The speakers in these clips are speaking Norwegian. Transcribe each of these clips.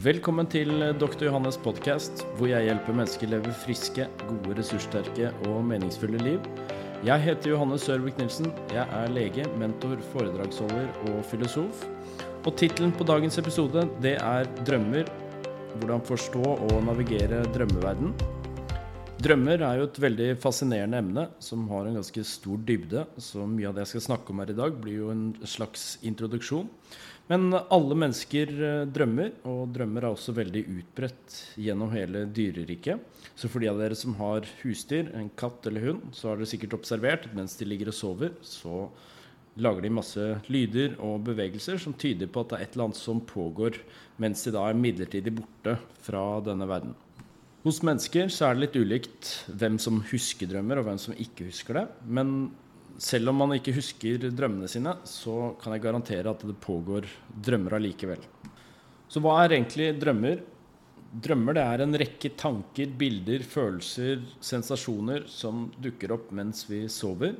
Velkommen til Dr. Johannes podkast, hvor jeg hjelper mennesker leve friske, gode, ressurssterke og meningsfulle liv. Jeg heter Johannes Sørvik Nilsen. Jeg er lege, mentor, foredragsholder og filosof. Og tittelen på dagens episode, det er 'Drømmer'. Hvordan forstå og navigere drømmeverden. Drømmer er jo et veldig fascinerende emne som har en ganske stor dybde. Så mye av det jeg skal snakke om her i dag, blir jo en slags introduksjon. Men alle mennesker eh, drømmer, og drømmer er også veldig utbredt gjennom hele dyreriket. Så for de av dere som har husdyr, en katt eller hund, så har dere sikkert observert at mens de ligger og sover, så lager de masse lyder og bevegelser som tyder på at det er et eller annet som pågår mens de da er midlertidig borte fra denne verden. Hos mennesker så er det litt ulikt hvem som husker drømmer, og hvem som ikke husker det. Men selv om man ikke husker drømmene sine, så kan jeg garantere at det pågår drømmer allikevel. Så hva er egentlig drømmer? Drømmer det er en rekke tanker, bilder, følelser, sensasjoner som dukker opp mens vi sover.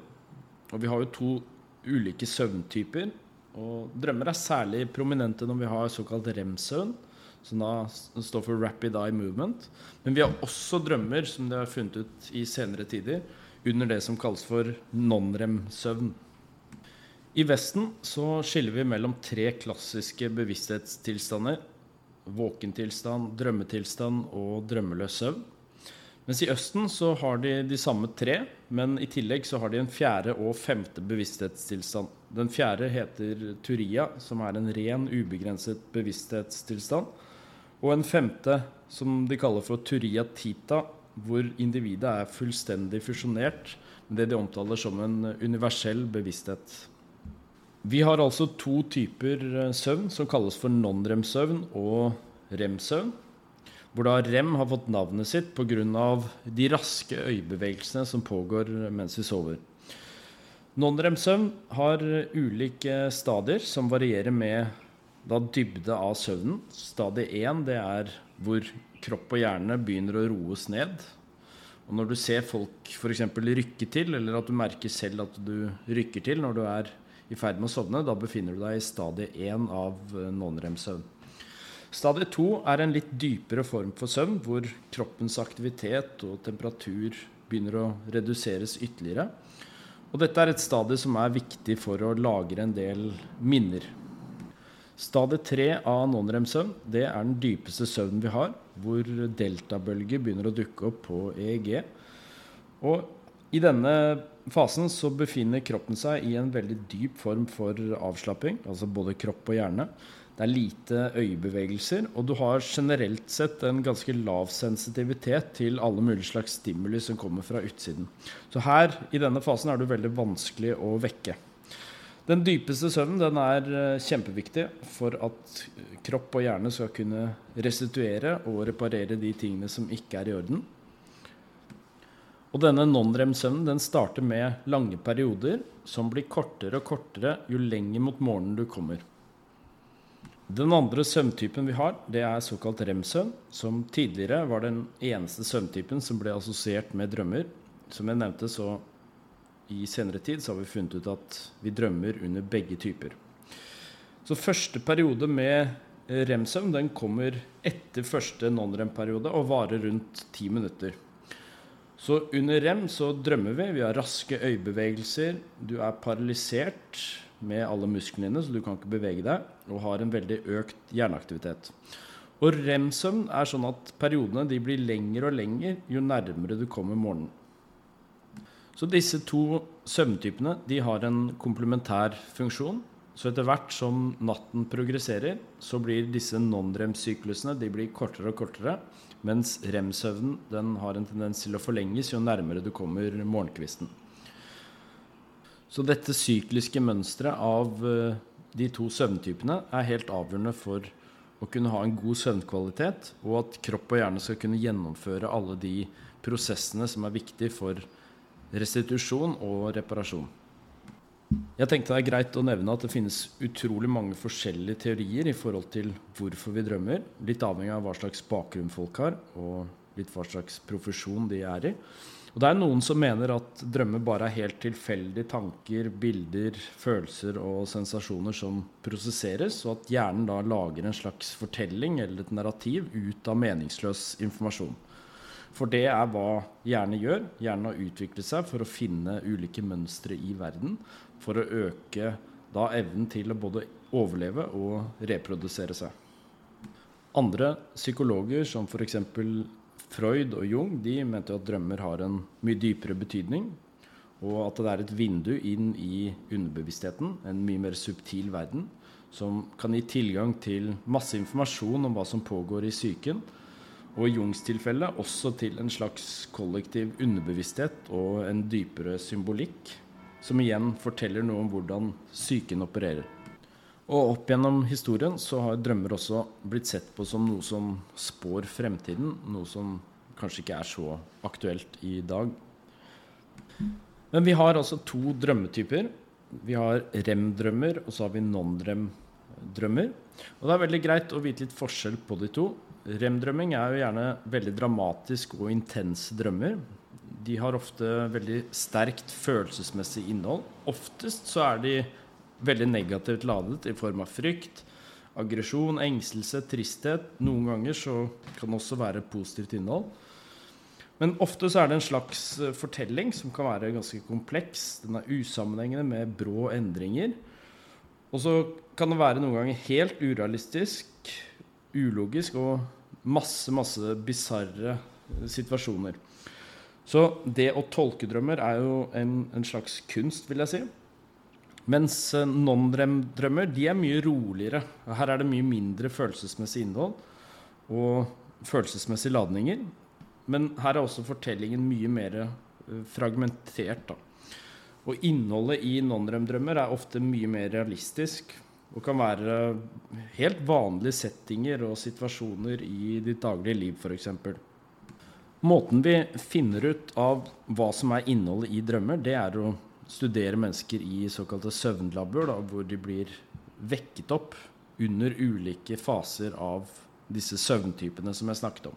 Og vi har jo to ulike søvntyper. Og drømmer er særlig prominente når vi har såkalt rem-søvn, som da står for rapid eye movement. Men vi har også drømmer, som de har funnet ut i senere tider, under det som kalles for non-rem-søvn. I Vesten så skiller vi mellom tre klassiske bevissthetstilstander. Våkentilstand, drømmetilstand og drømmeløs søvn. Mens i Østen så har de de samme tre, men i tillegg så har de en fjerde og femte bevissthetstilstand. Den fjerde heter turia, som er en ren, ubegrenset bevissthetstilstand. Og en femte, som de kaller for turia tita, hvor individet er fullstendig fusjonert med det de omtaler som en universell bevissthet. Vi har altså to typer eh, søvn som kalles for non-rem-søvn og rem-søvn. Hvor da rem har fått navnet sitt pga. de raske øyebevegelsene som pågår mens vi sover. Non-rem-søvn har ulike stadier som varierer med da dybde av søvnen. Stadie 1 det er hvor kropp og hjerne begynner å roes ned. Og når du ser folk f.eks. rykke til, eller at du merker selv at du rykker til når du er i ferd med å sovne, da befinner du deg i stadie 1 av non-rem-søvn. Stadie to er en litt dypere form for søvn, hvor kroppens aktivitet og temperatur begynner å reduseres ytterligere. Og dette er et stadie som er viktig for å lagre en del minner. Stadie tre av non-rem-søvn det er den dypeste søvnen vi har, hvor deltabølger begynner å dukke opp på EEG. Og i denne fasen så befinner kroppen seg i en veldig dyp form for avslapping, altså både kropp og hjerne. Det er lite øyebevegelser, og du har generelt sett en ganske lav sensitivitet til alle mulige slags stimuli som kommer fra utsiden. Så her, i denne fasen, er du veldig vanskelig å vekke. Den dypeste søvnen den er eh, kjempeviktig for at kropp og hjerne skal kunne restituere og reparere de tingene som ikke er i orden. Og denne non-rem-søvnen den starter med lange perioder som blir kortere og kortere jo lenger mot morgenen du kommer. Den andre søvntypen vi har, det er såkalt rem-søvn, som tidligere var den eneste søvntypen som ble assosiert med drømmer. Som jeg nevnte, så i senere tid så har vi funnet ut at vi drømmer under begge typer. Så første periode med rem-søvn den kommer etter første non-rem-periode og varer rundt ti minutter. Så under rem så drømmer vi. Vi har raske øyebevegelser. Du er paralysert med alle musklene dine, så du kan ikke bevege deg, og har en veldig økt hjerneaktivitet. Og rem-søvn er sånn at periodene blir lengre og lengre jo nærmere du kommer morgenen. Så disse to søvntypene de har en komplementær funksjon. Så etter hvert som natten progresserer, så blir disse non-rem-syklusene de kortere og kortere. Mens rem-søvnen har en tendens til å forlenges jo nærmere du kommer morgenkvisten. Så dette sykliske mønsteret av eh, de to søvntypene er helt avgjørende for å kunne ha en god søvnkvalitet, og at kropp og hjerne skal kunne gjennomføre alle de prosessene som er viktige for restitusjon og reparasjon. Jeg tenkte det er greit å nevne at det finnes utrolig mange forskjellige teorier i forhold til hvorfor vi drømmer, litt avhengig av hva slags bakgrunn folk har, og litt hva slags profesjon de er i. Og det er noen som mener at drømmer bare er helt tilfeldige tanker, bilder, følelser og sensasjoner som prosesseres, og at hjernen da lager en slags fortelling eller et narrativ ut av meningsløs informasjon. For det er hva hjernen gjør. Hjernen har utviklet seg for å finne ulike mønstre i verden, for å øke da evnen til å både overleve og reprodusere seg. Andre psykologer, som f.eks. Freud og Jung de mente at drømmer har en mye dypere betydning. Og at det er et vindu inn i underbevisstheten, en mye mer subtil verden, som kan gi tilgang til masse informasjon om hva som pågår i psyken. Og i Jungs tilfelle også til en slags kollektiv underbevissthet og en dypere symbolikk, som igjen forteller noe om hvordan psyken opererer. Og opp gjennom historien så har drømmer også blitt sett på som noe som spår fremtiden. Noe som kanskje ikke er så aktuelt i dag. Men vi har altså to drømmetyper. Vi har rem-drømmer, og så har vi non-rem-drømmer. Og det er veldig greit å vite litt forskjell på de to. Rem-drømming er jo gjerne veldig dramatisk og intense drømmer. De har ofte veldig sterkt følelsesmessig innhold. Oftest så er de veldig negativt ladet i form av frykt, aggresjon, engstelse, tristhet. Noen ganger så kan det også være positivt innhold. Men ofte så er det en slags eh, fortelling som kan være ganske kompleks. Den er usammenhengende med brå endringer. Og så kan det være noen ganger helt urealistisk, ulogisk og masse, masse bisarre eh, situasjoner. Så det å tolke drømmer er jo en, en slags kunst, vil jeg si. Mens eh, non-drømmer de er mye roligere. Her er det mye mindre følelsesmessig innhold og følelsesmessige ladninger. Men her er også fortellingen mye mer eh, fragmentert. Da. Og innholdet i non-rem-drømmer er ofte mye mer realistisk. Og kan være helt vanlige settinger og situasjoner i ditt daglige liv, f.eks. Måten vi finner ut av hva som er innholdet i drømmer, det er å studere mennesker i såkalte søvnlabber, hvor de blir vekket opp under ulike faser av disse søvntypene som jeg snakket om.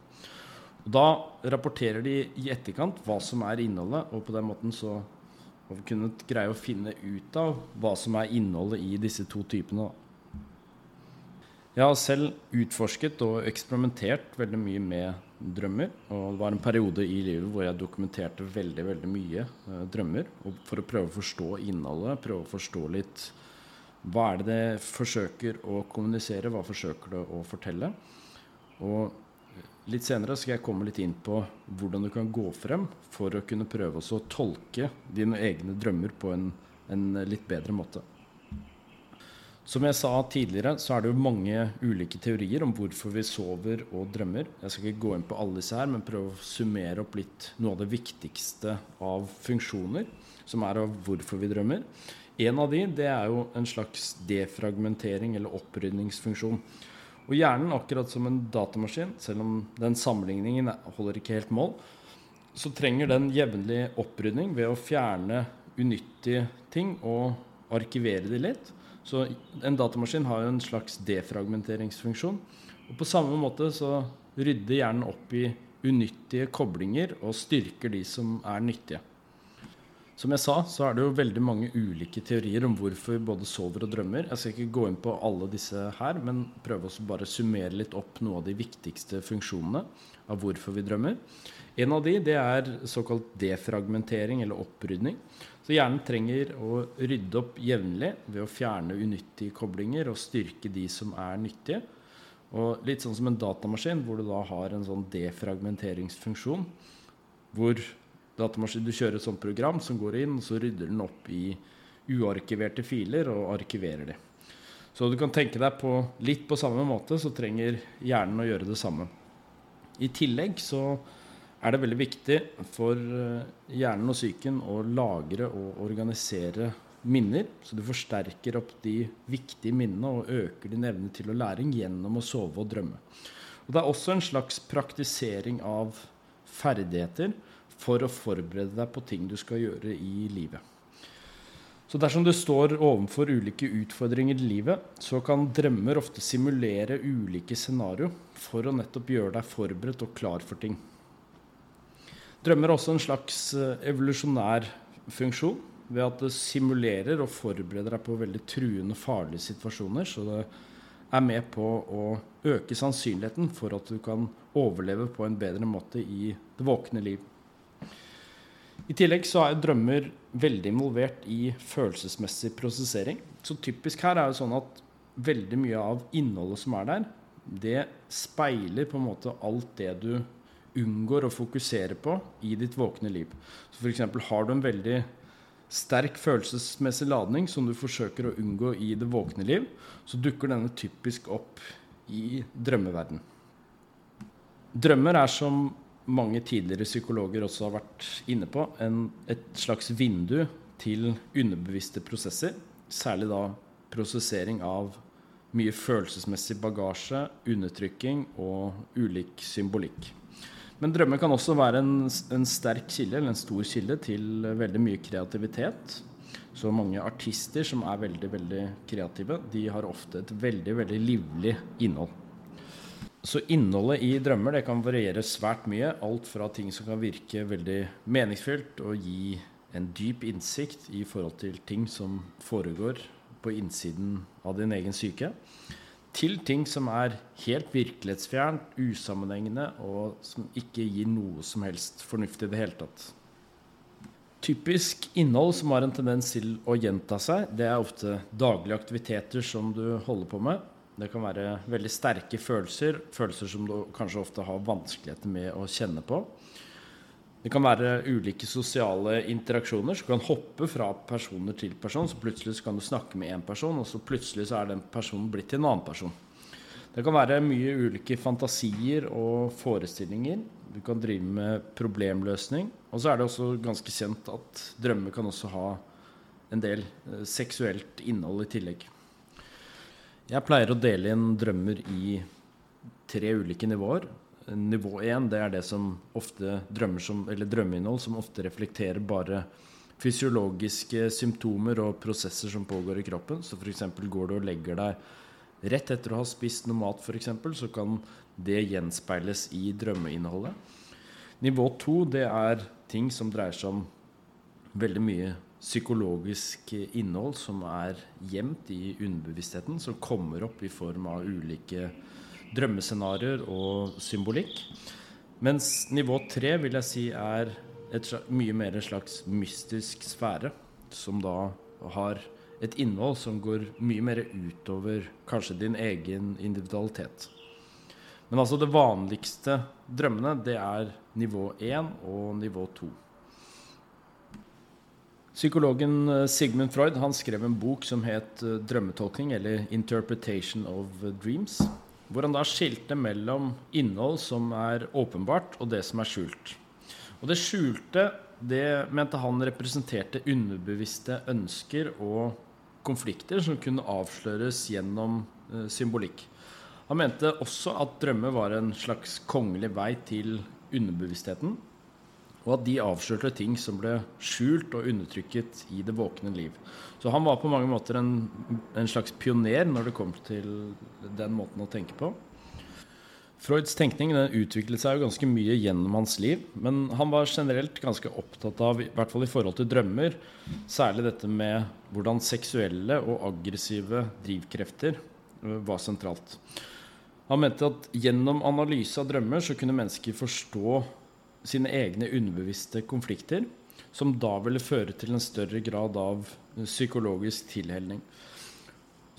Og da rapporterer de i etterkant hva som er innholdet, og på den måten så har vi kunnet greie å finne ut av hva som er innholdet i disse to typene. Jeg har selv utforsket og eksperimentert veldig mye med drømmer. Og det var en periode i livet hvor jeg dokumenterte veldig veldig mye eh, drømmer. for å prøve å forstå innholdet, prøve å forstå litt hva er det det forsøker å kommunisere, hva forsøker det å fortelle. Og litt senere skal jeg komme litt inn på hvordan du kan gå frem for å kunne prøve å tolke dine egne drømmer på en, en litt bedre måte. Som jeg sa tidligere, så er det jo mange ulike teorier om hvorfor vi sover og drømmer. Jeg skal ikke gå inn på alle disse her, men prøve å summere opp litt noe av det viktigste av funksjoner, som er av hvorfor vi drømmer. En av de det er jo en slags defragmentering eller opprydningsfunksjon. Og hjernen, akkurat som en datamaskin, selv om den sammenligningen holder ikke helt mål, så trenger den jevnlig opprydning ved å fjerne unyttige ting og arkivere de litt. Så en datamaskin har jo en slags defragmenteringsfunksjon. Og på samme måte så rydder hjernen opp i unyttige koblinger og styrker de som er nyttige. Som jeg sa, så er det jo veldig mange ulike teorier om hvorfor vi både sover og drømmer. Jeg skal ikke gå inn på alle disse her, men prøve å bare summere litt opp noe av de viktigste funksjonene av hvorfor vi drømmer. En av de det er såkalt defragmentering eller opprydning. Så hjernen trenger å rydde opp jevnlig ved å fjerne unyttige koblinger og styrke de som er nyttige. Og litt sånn som en datamaskin, hvor du da har en sånn defragmenteringsfunksjon. Hvor du kjører et sånt program som går inn, og så rydder den opp i uarkiverte filer og arkiverer de. Så du kan tenke deg på litt på samme måte, så trenger hjernen å gjøre det samme. I tillegg så er det veldig viktig for eh, hjernen og psyken å lagre og organisere minner. Så du forsterker opp de viktige minnene og øker din evne til å læring gjennom å sove og drømme. Og Det er også en slags praktisering av ferdigheter for å forberede deg på ting du skal gjøre i livet. Så dersom du står overfor ulike utfordringer i livet, så kan drømmer ofte simulere ulike scenario for å nettopp gjøre deg forberedt og klar for ting. Drømmer har også en slags eh, evolusjonær funksjon ved at det simulerer og forbereder deg på veldig truende, farlige situasjoner. Så det er med på å øke sannsynligheten for at du kan overleve på en bedre måte i det våkne liv. I tillegg så er drømmer veldig involvert i følelsesmessig prosessering. Så typisk her er det sånn at veldig mye av innholdet som er der, det speiler på en måte alt det du unngår å fokusere på i ditt våkne liv. Så F.eks. har du en veldig sterk følelsesmessig ladning som du forsøker å unngå i det våkne liv, så dukker denne typisk opp i drømmeverden. Drømmer er som mange tidligere psykologer også har vært inne på, en, et slags vindu til underbevisste prosesser. Særlig da prosessering av mye følelsesmessig bagasje, undertrykking og ulik symbolikk. Men drømmer kan også være en, en sterk kilde, eller en stor kilde, til veldig mye kreativitet. Så mange artister som er veldig, veldig kreative, de har ofte et veldig, veldig livlig innhold. Så innholdet i drømmer det kan variere svært mye. Alt fra ting som kan virke veldig meningsfylt og gi en dyp innsikt i forhold til ting som foregår på innsiden av din egen syke, til ting som er helt virkelighetsfjernt, usammenhengende og som ikke gir noe som helst fornuftig i det hele tatt. Typisk innhold som har en tendens til å gjenta seg, det er ofte daglige aktiviteter som du holder på med. Det kan være veldig sterke følelser, følelser som du kanskje ofte har vanskeligheter med å kjenne på. Det kan være ulike sosiale interaksjoner som kan hoppe fra personer til person. Så plutselig så kan du snakke med én person, og så plutselig så er den personen blitt til en annen person. Det kan være mye ulike fantasier og forestillinger. Du kan drive med problemløsning. Og så er det også ganske kjent at drømmer kan også ha en del eh, seksuelt innhold i tillegg. Jeg pleier å dele inn drømmer i tre ulike nivåer. Nivå én det er det som ofte drømmer som, eller drømmeinnhold som ofte reflekterer bare fysiologiske symptomer og prosesser som pågår i kroppen. Så f.eks. går du og legger deg rett etter å ha spist noe mat, f.eks., så kan det gjenspeiles i drømmeinnholdet. Nivå to det er ting som dreier seg om veldig mye psykologisk innhold som er gjemt i underbevisstheten, som kommer opp i form av ulike drømmescenarioer og symbolikk. Mens nivå tre vil jeg si er et mye mer en slags mystisk sfære, som da har et innhold som går mye mer utover kanskje din egen individualitet. Men altså det vanligste drømmene, det er nivå én og nivå to. Psykologen eh, Sigmund Freud han skrev en bok som het eh, 'Drømmetolkning', eller 'Interpretation of Dreams'. Hvor han da skilte mellom innhold som er åpenbart, og det som er skjult. Og det skjulte, det mente han representerte underbevisste ønsker og konflikter som kunne avsløres gjennom eh, symbolikk. Han mente også at drømmer var en slags kongelig vei til underbevisstheten og at de avslørte ting som ble skjult og undertrykket i det våkne liv. Så han var på mange måter en, en slags pioner når det kom til den måten å tenke på. Freuds tenkning utviklet seg jo ganske mye gjennom hans liv, men han var generelt ganske opptatt av, i hvert fall i forhold til drømmer, særlig dette med hvordan seksuelle og aggressive drivkrefter øh, var sentralt. Han mente at gjennom analyse av drømmer så kunne mennesker forstå sine egne underbevisste konflikter, som da ville føre til en større grad av psykologisk tilhelning.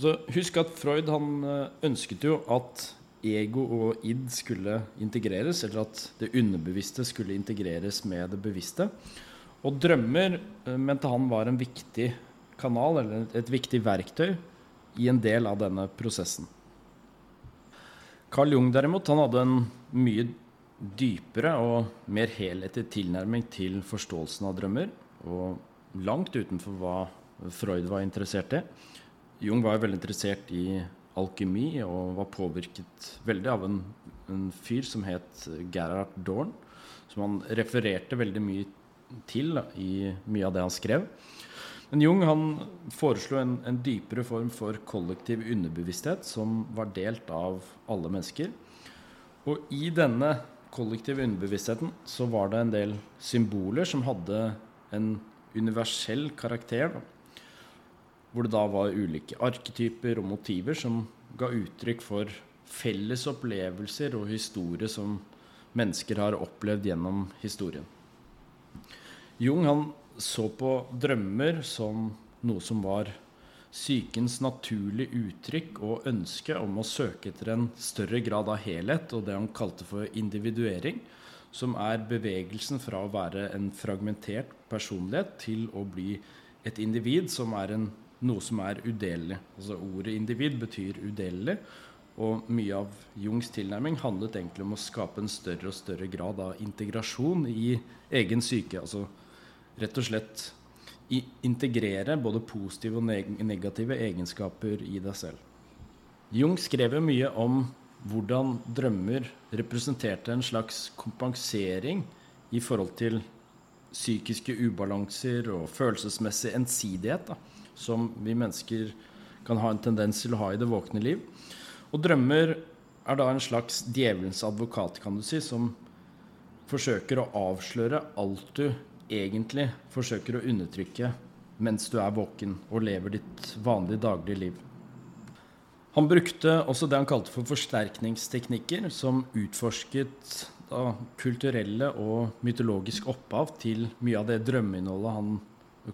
Så husk at Freud han eh, ønsket jo at ego og id skulle integreres, eller at det underbevisste skulle integreres med det bevisste. Og drømmer eh, mente han var en viktig kanal, eller et viktig verktøy, i en del av denne prosessen. Carl Jung derimot, han hadde en mye dypere og mer helhetlig tilnærming til forståelsen av drømmer, og langt utenfor hva Freud var interessert i. Jung var veldig interessert i alkemi og var påvirket veldig av en, en fyr som het Gerhard Dorn, som han refererte veldig mye til i mye av det han skrev. Men Jung han foreslo en, en dypere form for kollektiv underbevissthet som var delt av alle mennesker. Og i denne kollektive underbevisstheten så var det en del symboler som hadde en universell karakter. Hvor det da var ulike arketyper og motiver som ga uttrykk for felles opplevelser og historie som mennesker har opplevd gjennom historien. Jung han så på drømmer som noe som var sykens naturlige uttrykk og ønske om å søke etter en større grad av helhet, og det han kalte for individuering, som er bevegelsen fra å være en fragmentert personlighet til å bli et individ som er en, noe som er udelelig. Altså Ordet individ betyr udelelig, og mye av Jungs tilnærming handlet egentlig om å skape en større og større grad av integrasjon i egen syke. Altså rett og slett integrere både positive og negative egenskaper i deg selv. Jung skrev mye om hvordan drømmer representerte en slags kompensering i forhold til psykiske ubalanser og følelsesmessig ensidighet da, som vi mennesker kan ha en tendens til å ha i det våkne liv. Og drømmer er da en slags djevelens advokat, kan du si, som forsøker å avsløre alt du egentlig forsøker å undertrykke mens du er våken og lever ditt vanlige daglige liv. Han brukte også det han kalte for forsterkningsteknikker, som utforsket da, kulturelle og mytologisk opphav til mye av det drømmeinnholdet han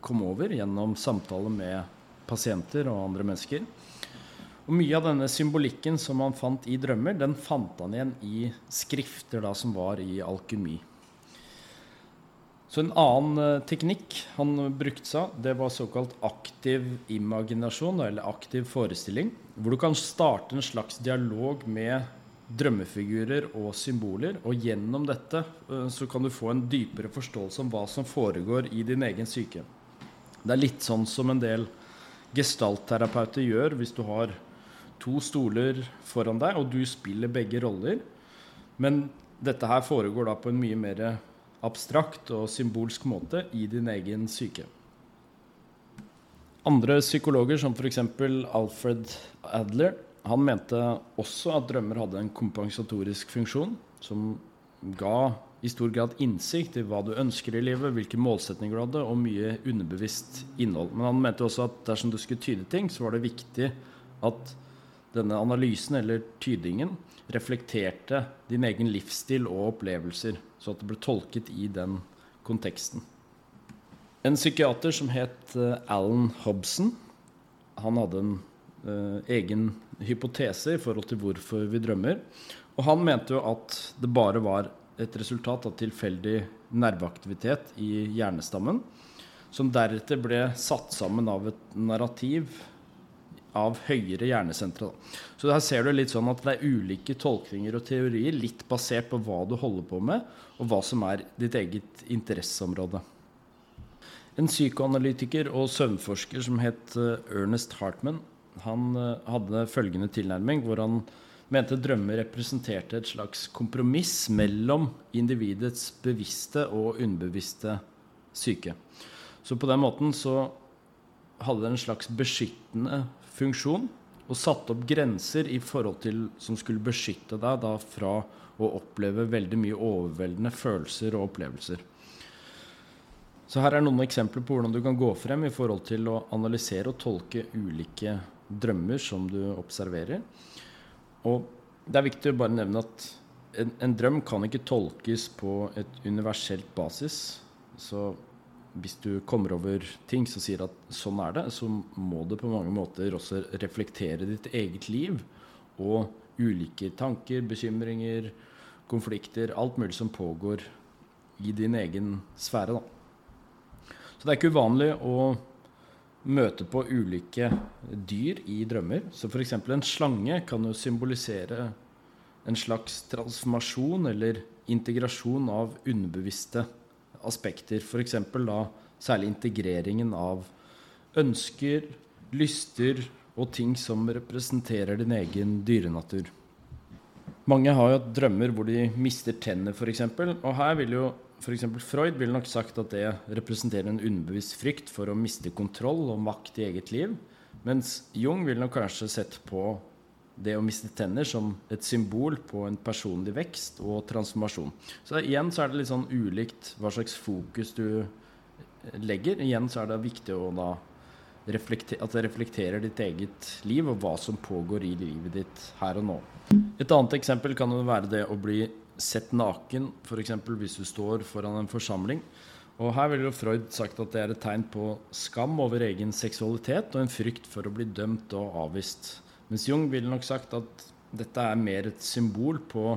kom over gjennom samtaler med pasienter og andre mennesker. Og Mye av denne symbolikken som han fant i drømmer, den fant han igjen i skrifter da, som var i alkymi. Så en annen uh, teknikk han brukte seg det var såkalt aktiv imaginasjon, eller aktiv forestilling. Hvor du kan starte en slags dialog med drømmefigurer og symboler. Og gjennom dette uh, så kan du få en dypere forståelse om hva som foregår i din egen syke. Det er litt sånn som en del gestaltterapeuter gjør hvis du har to stoler foran deg, og du spiller begge roller. Men dette her foregår da på en mye mer abstrakt og symbolsk måte i din egen syke. Andre psykologer, som f.eks. Alfred Adler, han mente også at drømmer hadde en kompensatorisk funksjon som ga i stor grad innsikt i hva du ønsker i livet, hvilke målsetninger du hadde, og mye underbevisst innhold. Men han mente også at dersom du skulle tyde ting, så var det viktig at denne analysen, eller tydingen, reflekterte din egen livsstil og opplevelser, så at det ble tolket i den konteksten. En psykiater som het uh, Alan Hobson, han hadde en eh, egen hypotese i forhold til hvorfor vi drømmer. Og han mente jo at det bare var et resultat av tilfeldig nerveaktivitet i hjernestammen, som deretter ble satt sammen av et narrativ av høyere hjernesentre. Så her ser du litt sånn at det er ulike tolkninger og teorier, litt basert på hva du holder på med, og hva som er ditt eget interesseområde. En psykoanalytiker og søvnforsker som het eh, Ernest Hartman, han eh, hadde følgende tilnærming, hvor han mente drømmer representerte et slags kompromiss mellom individets bevisste og underbevisste syke. Så på den måten så hadde det en slags beskyttende funksjon og satte opp grenser i forhold til som skulle beskytte deg da fra å oppleve veldig mye overveldende følelser og opplevelser. Så her er noen eksempler på hvordan du kan gå frem i forhold til å analysere og tolke ulike drømmer som du observerer. Og det er viktig å bare nevne at en, en drøm kan ikke tolkes på et universelt basis. Så hvis du kommer over ting som sier at sånn er det, så må det på mange måter også reflektere ditt eget liv og ulike tanker, bekymringer, konflikter, alt mulig som pågår i din egen sfære. Da. Så det er ikke uvanlig å møte på ulike dyr i drømmer. Så f.eks. en slange kan jo symbolisere en slags transformasjon eller integrasjon av underbevisste aspekter. F.eks. da særlig integreringen av ønsker, lyster og ting som representerer din egen dyrenatur. Mange har jo drømmer hvor de mister tenner, f.eks. Og her vil jo f.eks. Freud ville nok sagt at det representerer en underbevisst frykt for å miste kontroll og makt i eget liv. Mens Jung vil nok kanskje sett på det å miste tenner som et symbol på en personlig vekst og transformasjon. Så igjen så er det litt sånn ulikt hva slags fokus du legger. Igjen så er det viktig å da at det reflekterer ditt eget liv og hva som pågår i livet ditt her og nå. Et annet eksempel kan jo være det å bli sett naken, f.eks. hvis du står foran en forsamling. Og Her ville Freud sagt at det er et tegn på skam over egen seksualitet og en frykt for å bli dømt og avvist. Mens Jung ville nok sagt at dette er mer et symbol på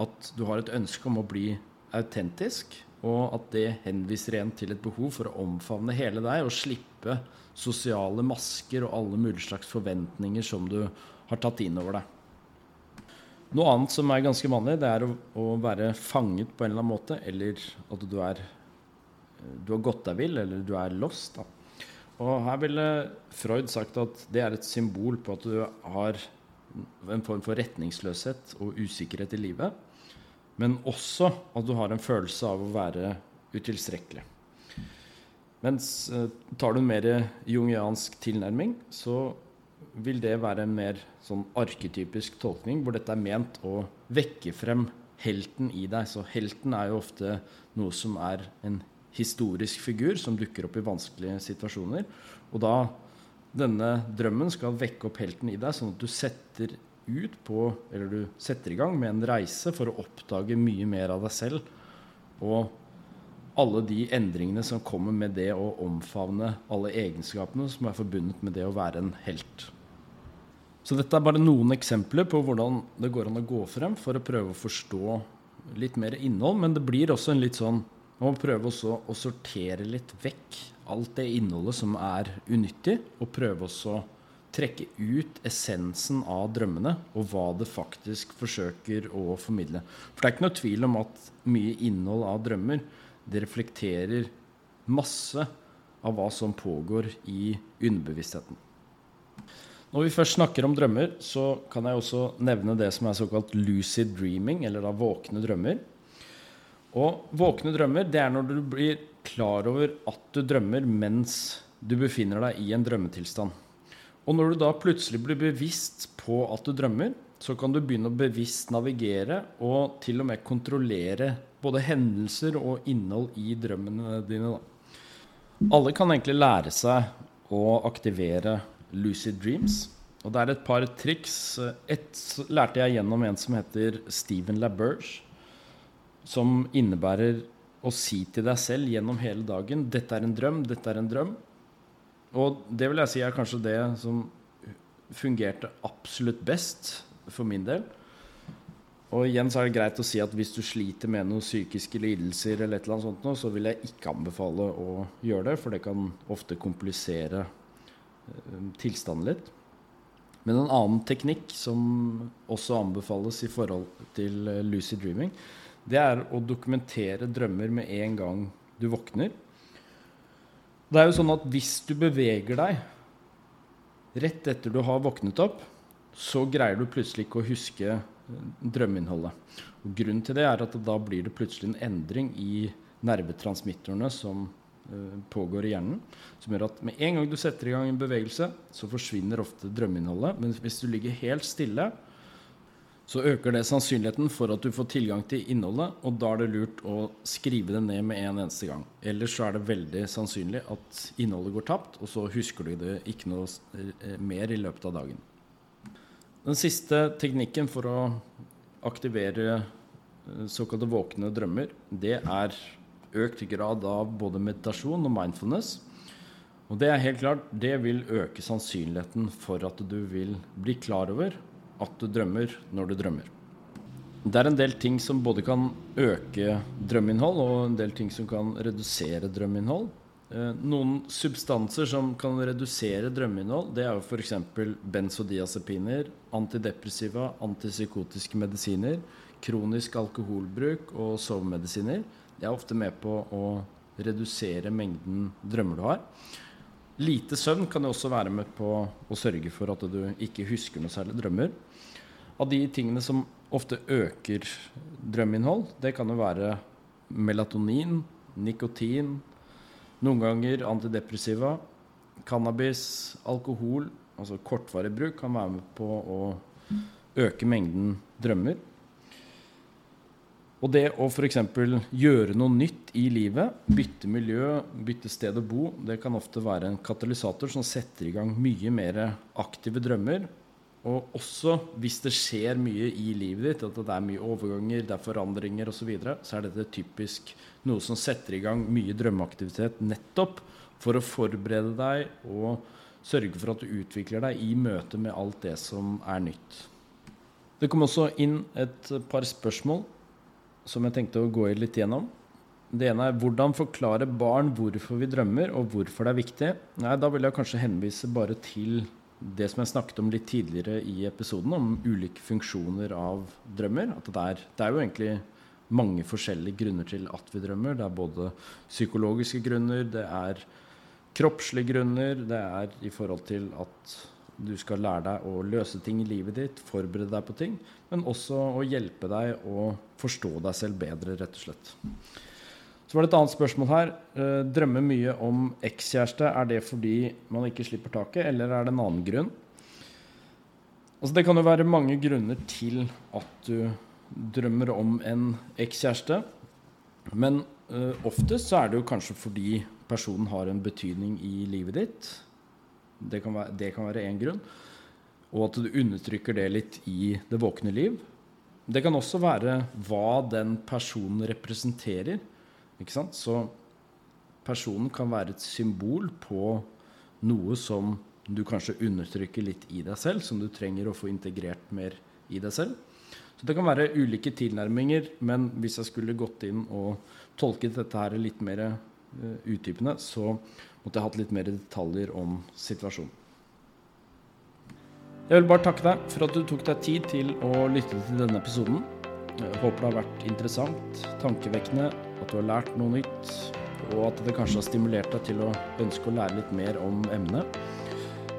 at du har et ønske om å bli autentisk, og at det henviser igjen til et behov for å omfavne hele deg og slippe sosiale masker og alle mulige slags forventninger som du har tatt inn over deg. Noe annet som er ganske vanlig, det er å, å være fanget på en eller annen måte, eller at du er du har gått deg vill, eller du er lost. da. Og her ville Freud sagt at det er et symbol på at du har en form for retningsløshet og usikkerhet i livet. Men også at du har en følelse av å være utilstrekkelig. Mens eh, tar du en mer jungiansk tilnærming, så vil det være en mer sånn arketypisk tolkning, hvor dette er ment å vekke frem helten i deg. Så helten er jo ofte noe som er en historisk figur som dukker opp i vanskelige situasjoner. Og da denne drømmen skal vekke opp helten i deg, sånn at du setter ut på, eller du setter i gang med en reise for å oppdage mye mer av deg selv. Og alle de endringene som kommer med det å omfavne alle egenskapene som er forbundet med det å være en helt. Så dette er bare noen eksempler på hvordan det går an å gå frem for å prøve å forstå litt mer innhold, men det blir også en litt sånn må prøve også å sortere litt vekk alt det innholdet som er unyttig, og prøve også å trekke ut essensen av drømmene og hva det faktisk forsøker å formidle. For det er ikke noe tvil om at mye innhold av drømmer det reflekterer masse av hva som pågår i underbevisstheten. Når vi først snakker om drømmer, så kan jeg også nevne det som er såkalt lucid dreaming, eller da våkne drømmer. Og våkne drømmer, det er når du blir klar over at du drømmer mens du befinner deg i en drømmetilstand. Og når du da plutselig blir bevisst på at du drømmer, så kan du begynne å bevisst navigere og til og med kontrollere både hendelser og innhold i drømmene dine. Da. Alle kan egentlig lære seg å aktivere lucid dreams. Og det er et par triks. Et lærte jeg gjennom en som heter Stephen LaBerge som innebærer å si til deg selv gjennom hele dagen 'Dette er en drøm. Dette er en drøm'. Og det vil jeg si er kanskje det som fungerte absolutt best for min del. Og igjen så er det greit å si at hvis du sliter med noen psykiske lidelser, eller et eller annet sånt, så vil jeg ikke anbefale å gjøre det, for det kan ofte komplisere eh, tilstanden litt. Men en annen teknikk som også anbefales i forhold til eh, lucid dreaming, det er å dokumentere drømmer med en gang du våkner. Det er jo sånn at hvis du beveger deg rett etter du har våknet opp, så greier du plutselig ikke å huske eh, drømmeinnholdet. Og grunnen til det er at da blir det plutselig en endring i nervetransmittorene som uh, pågår i hjernen, som gjør at med en gang du setter i gang en bevegelse, så forsvinner ofte drømmeinnholdet. Men hvis du ligger helt stille, så øker det sannsynligheten for at du får tilgang til innholdet, og da er det lurt å skrive det ned med en eneste gang. Ellers så er det veldig sannsynlig at innholdet går tapt, og så husker du det ikke noe eh, mer i løpet av dagen. Den siste teknikken for å aktivere eh, såkalte våkne drømmer, det er økt grad av både meditasjon og mindfulness. Og det er helt klart, det vil øke sannsynligheten for at du vil bli klar over at du drømmer når du drømmer. Det er en del ting som både kan øke drømmeinnhold, og en del ting som kan redusere drømmeinnhold. Eh, noen substanser som kan redusere drømmeinnhold, det er jo f.eks. benzodiazepiner, antidepressiva, antipsykotiske medisiner, kronisk alkoholbruk og sovemedisiner. Det er ofte med på å redusere mengden drømmer du har. Lite søvn kan jo også være med på å sørge for at du ikke husker noe særlig drømmer. Av de tingene som ofte øker drømmeinnhold, det kan jo være melatonin, nikotin, noen ganger antidepressiva, cannabis, alkohol. Altså kortvarig bruk kan være med på å øke mengden drømmer. Og det å f.eks. gjøre noe nytt i livet, bytte miljø, bytte sted å bo, det kan ofte være en katalysator som setter i gang mye mer aktive drømmer. Og også hvis det skjer mye i livet ditt, at det er mye overganger, det er forandringer osv., så, videre, så er dette typisk noe som setter i gang mye drømmeaktivitet nettopp for å forberede deg og sørge for at du utvikler deg i møte med alt det som er nytt. Det kom også inn et par spørsmål som jeg tenkte å gå litt gjennom. Det ene er hvordan forklare barn hvorfor vi drømmer, og hvorfor det er viktig. Nei, Da vil jeg kanskje henvise bare til det som jeg snakket om litt tidligere i episoden, om ulike funksjoner av drømmer. At det er, det er jo egentlig mange forskjellige grunner til at vi drømmer. Det er både psykologiske grunner, det er kroppslige grunner, det er i forhold til at du skal lære deg å løse ting i livet ditt, forberede deg på ting, men også å hjelpe deg å forstå deg selv bedre, rett og slett. Så var det et annet spørsmål her. Eh, drømmer mye om ekskjæreste. Er det fordi man ikke slipper taket, eller er det en annen grunn? Altså, det kan jo være mange grunner til at du drømmer om en ekskjæreste. Men uh, oftest så er det jo kanskje fordi personen har en betydning i livet ditt. Det kan være én grunn. Og at du undertrykker det litt i det våkne liv. Det kan også være hva den personen representerer. Ikke sant? Så personen kan være et symbol på noe som du kanskje undertrykker litt i deg selv, som du trenger å få integrert mer i deg selv. Så det kan være ulike tilnærminger, men hvis jeg skulle gått inn og tolket dette her litt mer uh, utdypende, så måtte jeg hatt litt mer detaljer om situasjonen. Jeg vil bare takke deg for at du tok deg tid til å lytte til denne episoden. Jeg håper det har vært interessant, tankevekkende, at du har lært noe nytt, og at det kanskje har stimulert deg til å ønske å lære litt mer om emnet.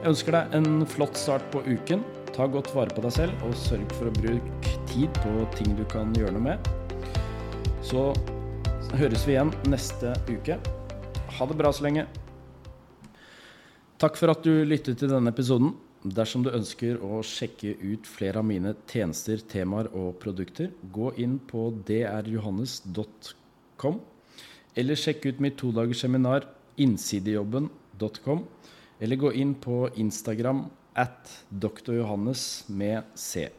Jeg ønsker deg en flott start på uken. Ta godt vare på deg selv, og sørg for å bruke tid på ting du kan gjøre noe med. Så høres vi igjen neste uke. Ha det bra så lenge. Takk for at du lyttet til denne episoden. Dersom du ønsker å sjekke ut flere av mine tjenester, temaer og produkter, gå inn på drjohannes.com, eller sjekk ut mitt todagers seminar innsidejobben.com, eller gå inn på Instagram at drjohannes med C.